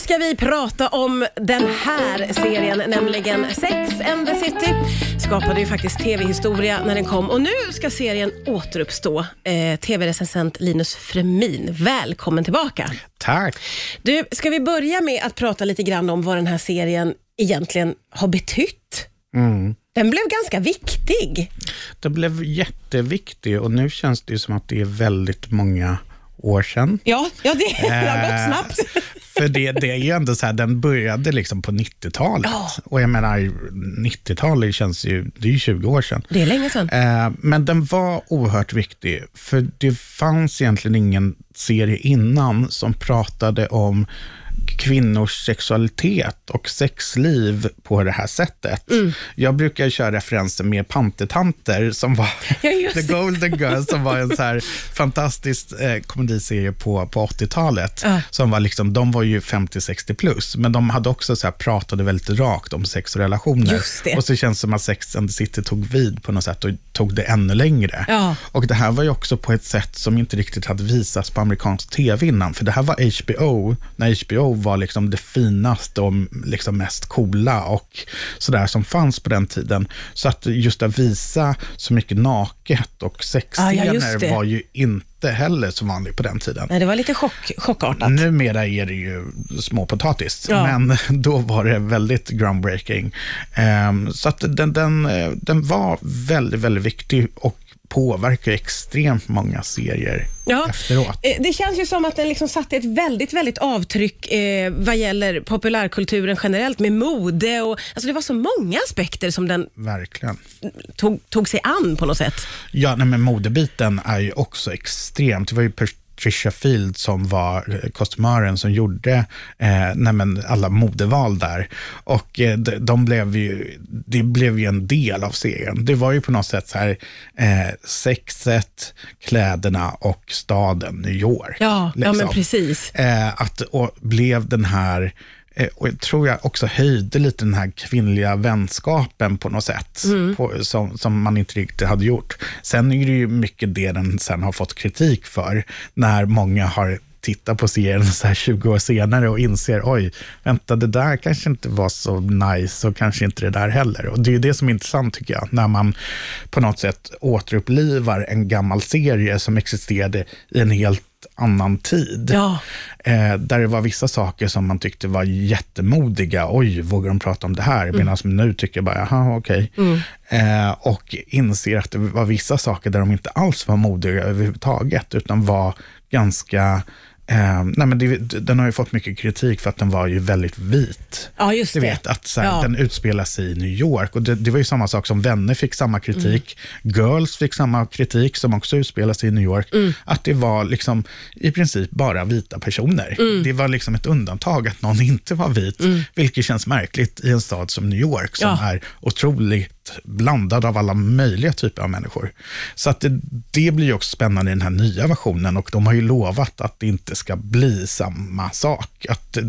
ska vi prata om den här serien, nämligen Sex and the City. Skapade ju faktiskt tv-historia när den kom och nu ska serien återuppstå. Eh, tv-recensent Linus Fremin, välkommen tillbaka. Tack. Du, ska vi börja med att prata lite grann om vad den här serien egentligen har betytt? Mm. Den blev ganska viktig. Det blev jätteviktig och nu känns det som att det är väldigt många år sedan. Ja, ja det, det har gått Eh, snabbt. För det, det är ju ändå så här, den började liksom på 90-talet. Ja. Och jag menar, 90-talet känns ju, det är ju 20 år sedan. Det är länge sedan. Eh, Men den var oerhört viktig, för det fanns egentligen ingen serie innan som pratade om kvinnors sexualitet och sexliv på det här sättet. Mm. Jag brukar köra referenser med Pantertanter som var Ja, The. Golden Girls som var en så här fantastisk eh, komediserie på, på 80-talet. Ja. Som var liksom, de var ju 50-60 plus, men de hade också så här, pratade väldigt rakt om sex och relationer. Och så känns det som att Sex and the City tog vid på något sätt och tog det ännu längre. Ja. Och det här var ju också på ett sätt som inte riktigt hade visats på amerikansk tv innan. För det här var HBO, när HBO var liksom det finaste och liksom mest coola och sådär som fanns på den tiden. Så att just att visa så mycket naket och Ah, ja, sexscener var ju inte heller så vanligt på den tiden. Nej, det var lite chock, chockartat. Numera är det ju småpotatis, Ja. men då var det väldigt groundbreaking. Ehm, så att den, den, eh, den var väldigt, väldigt viktig och påverkar extremt många serier Ja. efteråt. Eh, Det känns ju som att den liksom satte ett väldigt, väldigt avtryck eh, vad gäller populärkulturen generellt med mode och alltså det var så många aspekter som den Verkligen. tog, tog sig an på något sätt. Ja, nej, men modebiten är ju också extremt. Det var ju Patricia Field som var eh, kostymören som gjorde eh, alla modeval där. Och eh, de, de blev ju, det blev ju en del av serien. Det var ju på något sätt så här, eh, sexet, kläderna och staden New York. Ja, ja men liksom. precis. Eh, att, och blev den här, och jag tror jag också höjde lite den här kvinnliga vänskapen på något sätt, Mm. på, som, som man inte riktigt hade gjort. Sen är det ju mycket det den sen har fått kritik för, när många har tittat på serien så här 20 år senare och inser, oj, vänta, det där kanske inte var så nice och kanske inte det där heller. Och det är ju det som är intressant tycker jag, när man på något sätt återupplivar en gammal serie som existerade i en helt annan tid. Ja. Eh, där det var vissa saker som man tyckte var jättemodiga. Oj, vågar de prata om det här? Mm. Medan nu tycker jag bara, jaha, okej. Eh, och inser att det var vissa saker där de inte alls var modiga överhuvudtaget, utan var ganska Eh, nej men det, den har ju fått mycket kritik för att den var ju väldigt vit. Ja, just Du det. vet att här, Ja. den utspelar sig i New York. Och det, det var ju samma sak som Vänner fick samma kritik. Mm. Girls fick samma kritik som också utspelar sig i New York. Mm. Att det var liksom i princip bara vita personer. Mm. Det var liksom ett undantag att någon inte var vit. Vilket känns märkligt i en stad som New York som Ja. är otroligt blandad av alla möjliga typer av människor. Så att det, det blir också spännande i den här nya versionen och de har ju lovat att det inte ska bli samma sak. Att, eh,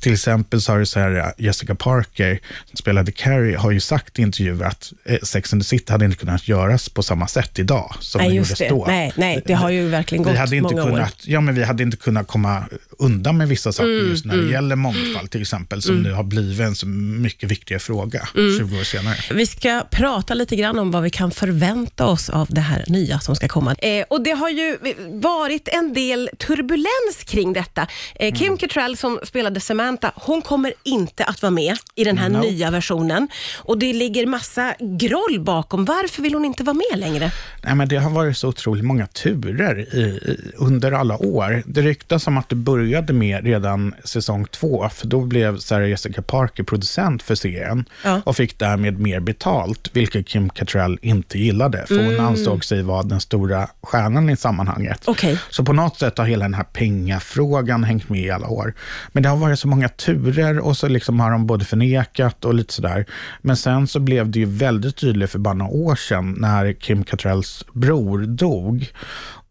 till exempel så har så här, Jessica Parker, som spelade Carrie, har ju sagt i intervjuer att eh, Sex and the City hade inte kunnat göras på samma sätt idag som Nej, det gjordes det. då. Nej, nej, det har ju verkligen gått vi hade inte många år. kunnat, Ja, men vi hade inte kunnat komma undan med vissa saker Mm, just när det gäller mångfald till exempel, som nu har blivit en så mycket viktigare fråga Mm. 20 år senare. Vi ska prata lite grann om vad vi kan förvänta oss av det här nya som ska komma. Eh, och Det har ju varit en del turbulens kring detta. Eh, Kim Cattrall som spelade Samantha, hon kommer inte att vara med i den här No. nya versionen. Och Det ligger massa groll bakom. Varför vill hon inte vara med längre? Nej, men det har varit så otroligt många turer i, i, under alla år. Det ryktas om att det började med redan säsong två, för då blev Sarah Jessica Parker producent för serien Ja. och fick därmed mer betalt, vilket Kim Cattrall inte gillade, för hon ansåg sig vara den stora stjärnan i sammanhanget. Okej. Så på något sätt har hela den här pengafrågan hängt med i alla år. Men det har varit så många turer och så liksom har de både förnekat och lite sådär. Men sen så blev det ju väldigt tydligt för bara några år sedan när Kim Cattralls bror dog.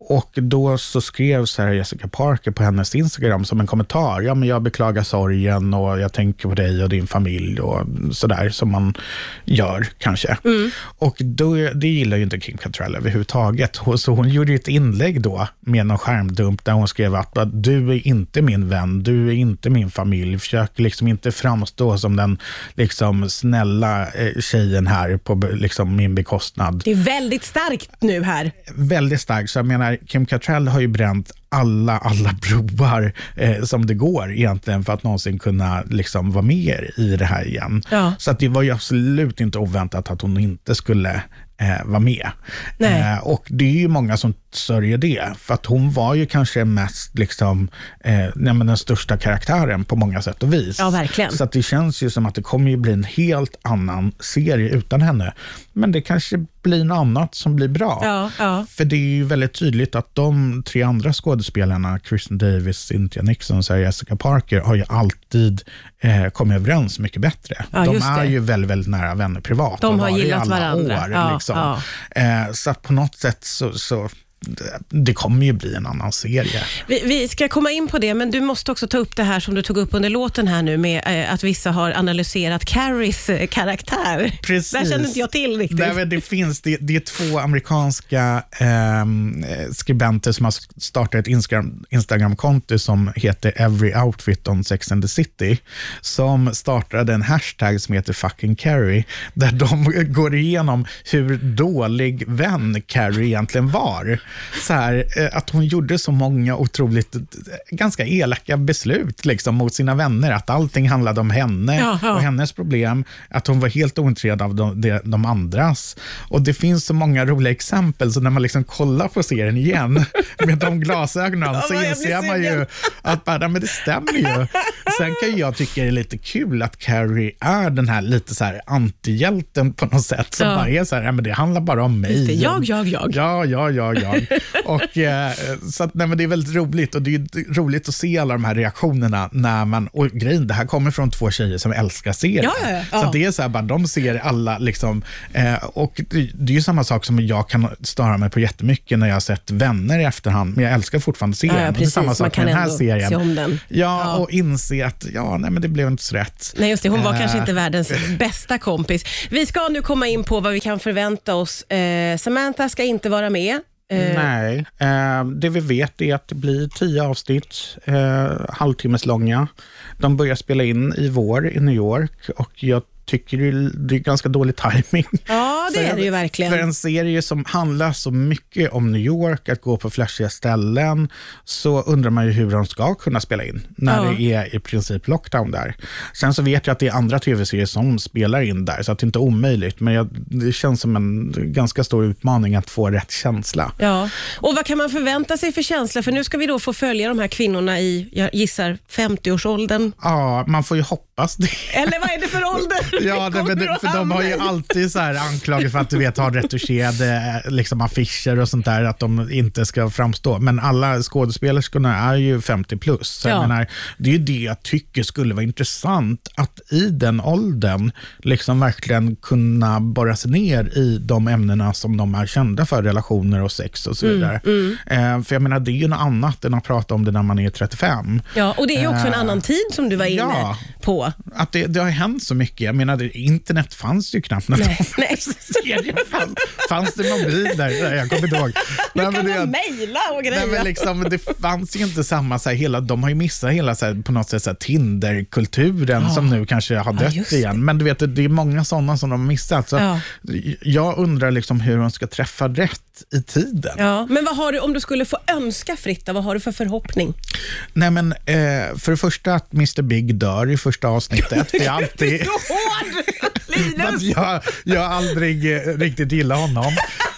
Och då så skrev Sarah Jessica Parker på hennes Instagram som en kommentar, ja men jag beklagar sorgen och jag tänker på dig och din familj och sådär som man gör kanske. Mm. Och då, det gillar ju inte Kim Cattrall överhuvudtaget. Så hon gjorde ett inlägg då med någon skärmdump där hon skrev att du är inte min vän, du är inte min familj. Försök liksom inte framstå som den liksom snälla eh, tjejen här på liksom min bekostnad. Det är väldigt starkt nu här. Väldigt starkt. Så jag menar, Kim Cattrall har ju bränt alla, alla broar eh, som det går egentligen för att någonsin kunna liksom vara med i det här igen. Ja. Så att det var ju absolut inte oväntat att hon inte skulle eh, vara med. Eh, och det är ju många som sörjer det, för att hon var ju kanske mest liksom, eh, nej, den största karaktären på många sätt och vis. Ja, verkligen. Så att det känns ju som att det kommer ju bli en helt annan serie utan henne. Men det kanske blir något annat som blir bra. Ja, ja. För det är ju väldigt tydligt att de tre andra skådespelarna, Kristen Davis, Cynthia Nixon och Jessica Parker, har ju alltid eh, kommit överens mycket bättre. Ja, de är det. ju väldigt, väldigt nära vänner privat. De har gillat varandra. År, liksom. Eh, så att på något sätt så, så det kommer ju bli en annan serie. Vi, vi ska komma in på det, men du måste också ta upp det här som du tog upp under låten här nu med eh, att vissa har analyserat Carries eh, karaktär. Precis. Det kände inte jag till riktigt. Nej, det, finns, det, det är två amerikanska ehm, eh, skribenter som har startat ett Instagram, Instagramkonto som heter Every Outfit on Sex and the City, som startade en hashtag som heter fucking Carrie, där de går igenom hur dålig vän Carrie egentligen var. Så här, eh, att hon gjorde så många otroligt, eh, ganska elaka beslut liksom, mot sina vänner, att allting handlade om henne Ja, ja. och hennes problem, att hon var helt ointresserad av de, de, de andras. Och det finns så måga roliga exempel, så när man liksom kollar på serien igen med de glasögonen Ja, så inser man ju att bara, men det stämmer ju. Sen kan jag tycka det är lite kul att Carrie är den här lite så här antihjälten på något sätt, som bara är så här, men det handlar bara om mig. Det, jag, jag, jag. Ja, ja, ja, ja. Och, eh, så att, nej, men det är väldigt roligt och det är roligt att se alla de här reaktionerna när man, och grejen, det här kommer från två tjejer som älskar serien. Ja, ja, ja. Så det är så här, bara, de ser alla liksom, eh, och det, det är ju samma sak som jag kan störa mig på jättemycket när jag har sett Vänner i efterhand, men jag älskar fortfarande serien. Ja, ja, är samma precis. Man sak kan med den här serien. se om den. Ja, Ja. och inse att, ja, nej men det blev inte så rätt. Nej, just det. Hon var Eh. kanske inte världens bästa kompis. Vi ska nu komma in på vad vi kan förvänta oss. Eh, Samantha ska inte vara med. Eh, Nej, eh, det vi vet är att det blir tio avsnitt, eh, halvtimmes långa. De börjar spela in i vår i New York och jag tycker det är, det är ganska dålig timing. Ja, det är det ju en- verkligen. För en serie som handlar så mycket om New York, att gå på flashiga ställen, så undrar man ju hur de ska kunna spela in när Ja. det är i princip lockdown där. Sen så vet jag att det är andra tv-serier som spelar in där, så att det inte är omöjligt. Men jag, det känns som en ganska stor utmaning att få rätt känsla. Ja, och vad kan man förvänta sig för känsla? För nu ska vi då få följa de här kvinnorna i, jag gissar, 50-årsåldern. Ja, man får ju hoppas det. Eller vad är det för ålder? Ja, det, men, för de har ju alltid så här anklagat för att du vet, ha retuscherade eh, liksom affischer och sånt där, att de inte ska framstå. Men alla skådespelerskorna är ju 50 plus. Så Ja. menar, det är ju det jag tycker skulle vara intressant, att i den åldern liksom verkligen kunna borra sig ner i de ämnena som de är kända för, relationer och sex och så Mm, vidare. Eh, för jag menar, det är ju något annat än att prata om det när man är 35. Ja, och det är ju också en Eh, annan tid som du var inne ja. På. Att det, det har hänt så mycket. Jag menar, internet fanns ju knappt när Nej, nej. fanns. Fanns det mobiler? Jag kommer inte ihåg. Nu kan men det- man mejla och Nej, grejer. men liksom, det fanns ju inte samma, så här, hela, de har ju missat hela så här, på något sätt så här, Tinder-kulturen som nu kanske har Ja, dött det. igen. Men du vet, det är många sådana som de har missat. Så Ja. Jag undrar liksom hur de ska träffa rätt i tiden. Ja, men vad har du, om du skulle få önska fritt, vad har du för förhoppning? Nej, men, eh, för det första att Mr Big dör i första avsnittet. Det är alltid... Linus! jag, jag har aldrig eh, riktigt gillat honom.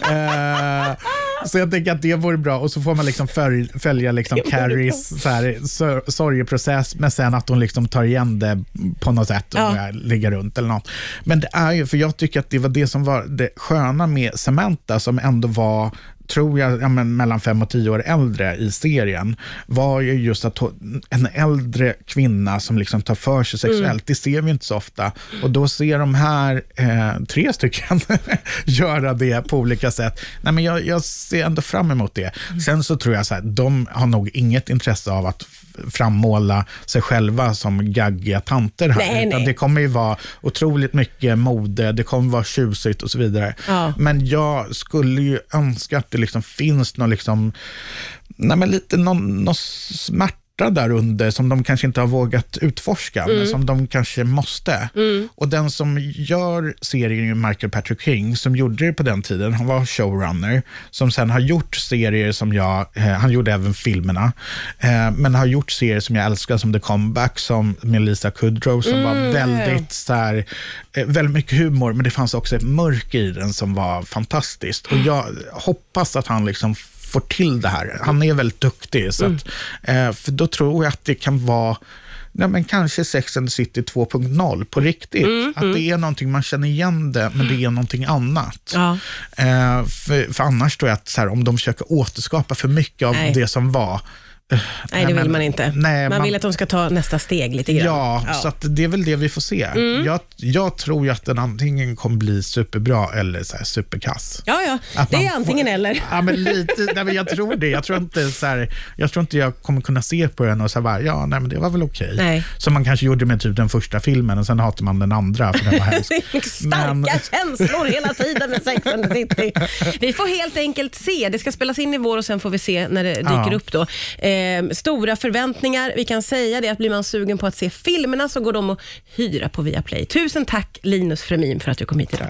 Eh, så jag tänker att det vore bra och så får man liksom följ, följa liksom Carries så här, sor- sorgeprocess, men sen att hon liksom tar igen det på något sätt och Ja. börjar ligga runt eller något. Men det är ju, för jag tycker att det var det som var det sköna med Samantha, som ändå var tror jag, ja, mellan fem och tio år äldre i serien, var ju just att en äldre kvinna som liksom tar för sig sexuellt, mm. det ser vi inte så ofta. Och då ser de här eh, tre stycken göra det på olika sätt. Nej, men jag, jag ser ändå fram emot det. Mm. Sen så tror jag så här, de har nog inget intresse av att frammåla sig själva som gaggiga tanter här. Nej, nej. Det kommer ju vara otroligt mycket mode, det kommer vara tjusigt och så vidare. Ja. Men jag skulle ju önska att det liksom finns någon liksom, nej men lite någon, någon smärta där under som de kanske inte har vågat utforska, mm. men som de kanske måste. Mm. Och den som gör serien är Michael Patrick King, som gjorde det på den tiden. Han var showrunner, som sen har gjort serier som jag, eh, han gjorde även filmerna, eh, men har gjort serier som jag älskar, som The Comeback, som med Lisa Kudrow, som mm. var väldigt så här, eh, väldigt mycket humor, men det fanns också ett mörker i den som var fantastiskt. Och jag hoppas att han liksom får till det här. Han är väldigt duktig, så att, eh, för då tror jag att det kan vara Nej, men kanske Sex and the City 2.0 på riktigt. Mm, att mm. det är någonting, man känner igen det, men det är någonting annat. Ja. Eh, för, för, annars tror jag att här, om de försöker återskapa för mycket av Nej. det som var, Nej, det vill man inte. Nej, man, man, vill att de ska ta nästa steg lite grann. Ja, ja. så det är väl det vi får se. Mm. Jag, jag, tror ju att den antingen kommer bli superbra eller så superkass. Ja, ja. Att det är antingen får, eller. Ja, men lite, nej, men jag tror det. Jag tror, inte, så här, jag tror inte jag kommer kunna se på den och säga ja, nej, men det var väl okej. Okay. Som man kanske gjorde med typ den första filmen och sen hatar man den andra för den var hemsk. Starka men... känslor hela tiden med Sex and the City. Vi får helt enkelt se. Det ska spelas in i vår och sen får vi se när det dyker ja. upp. då. Eh, Eh, stora förväntningar. Vi kan säga det att blir man sugen på att se filmerna så går de att hyra på Viaplay. Tusen tack Linus Fremin för att du kom hit idag.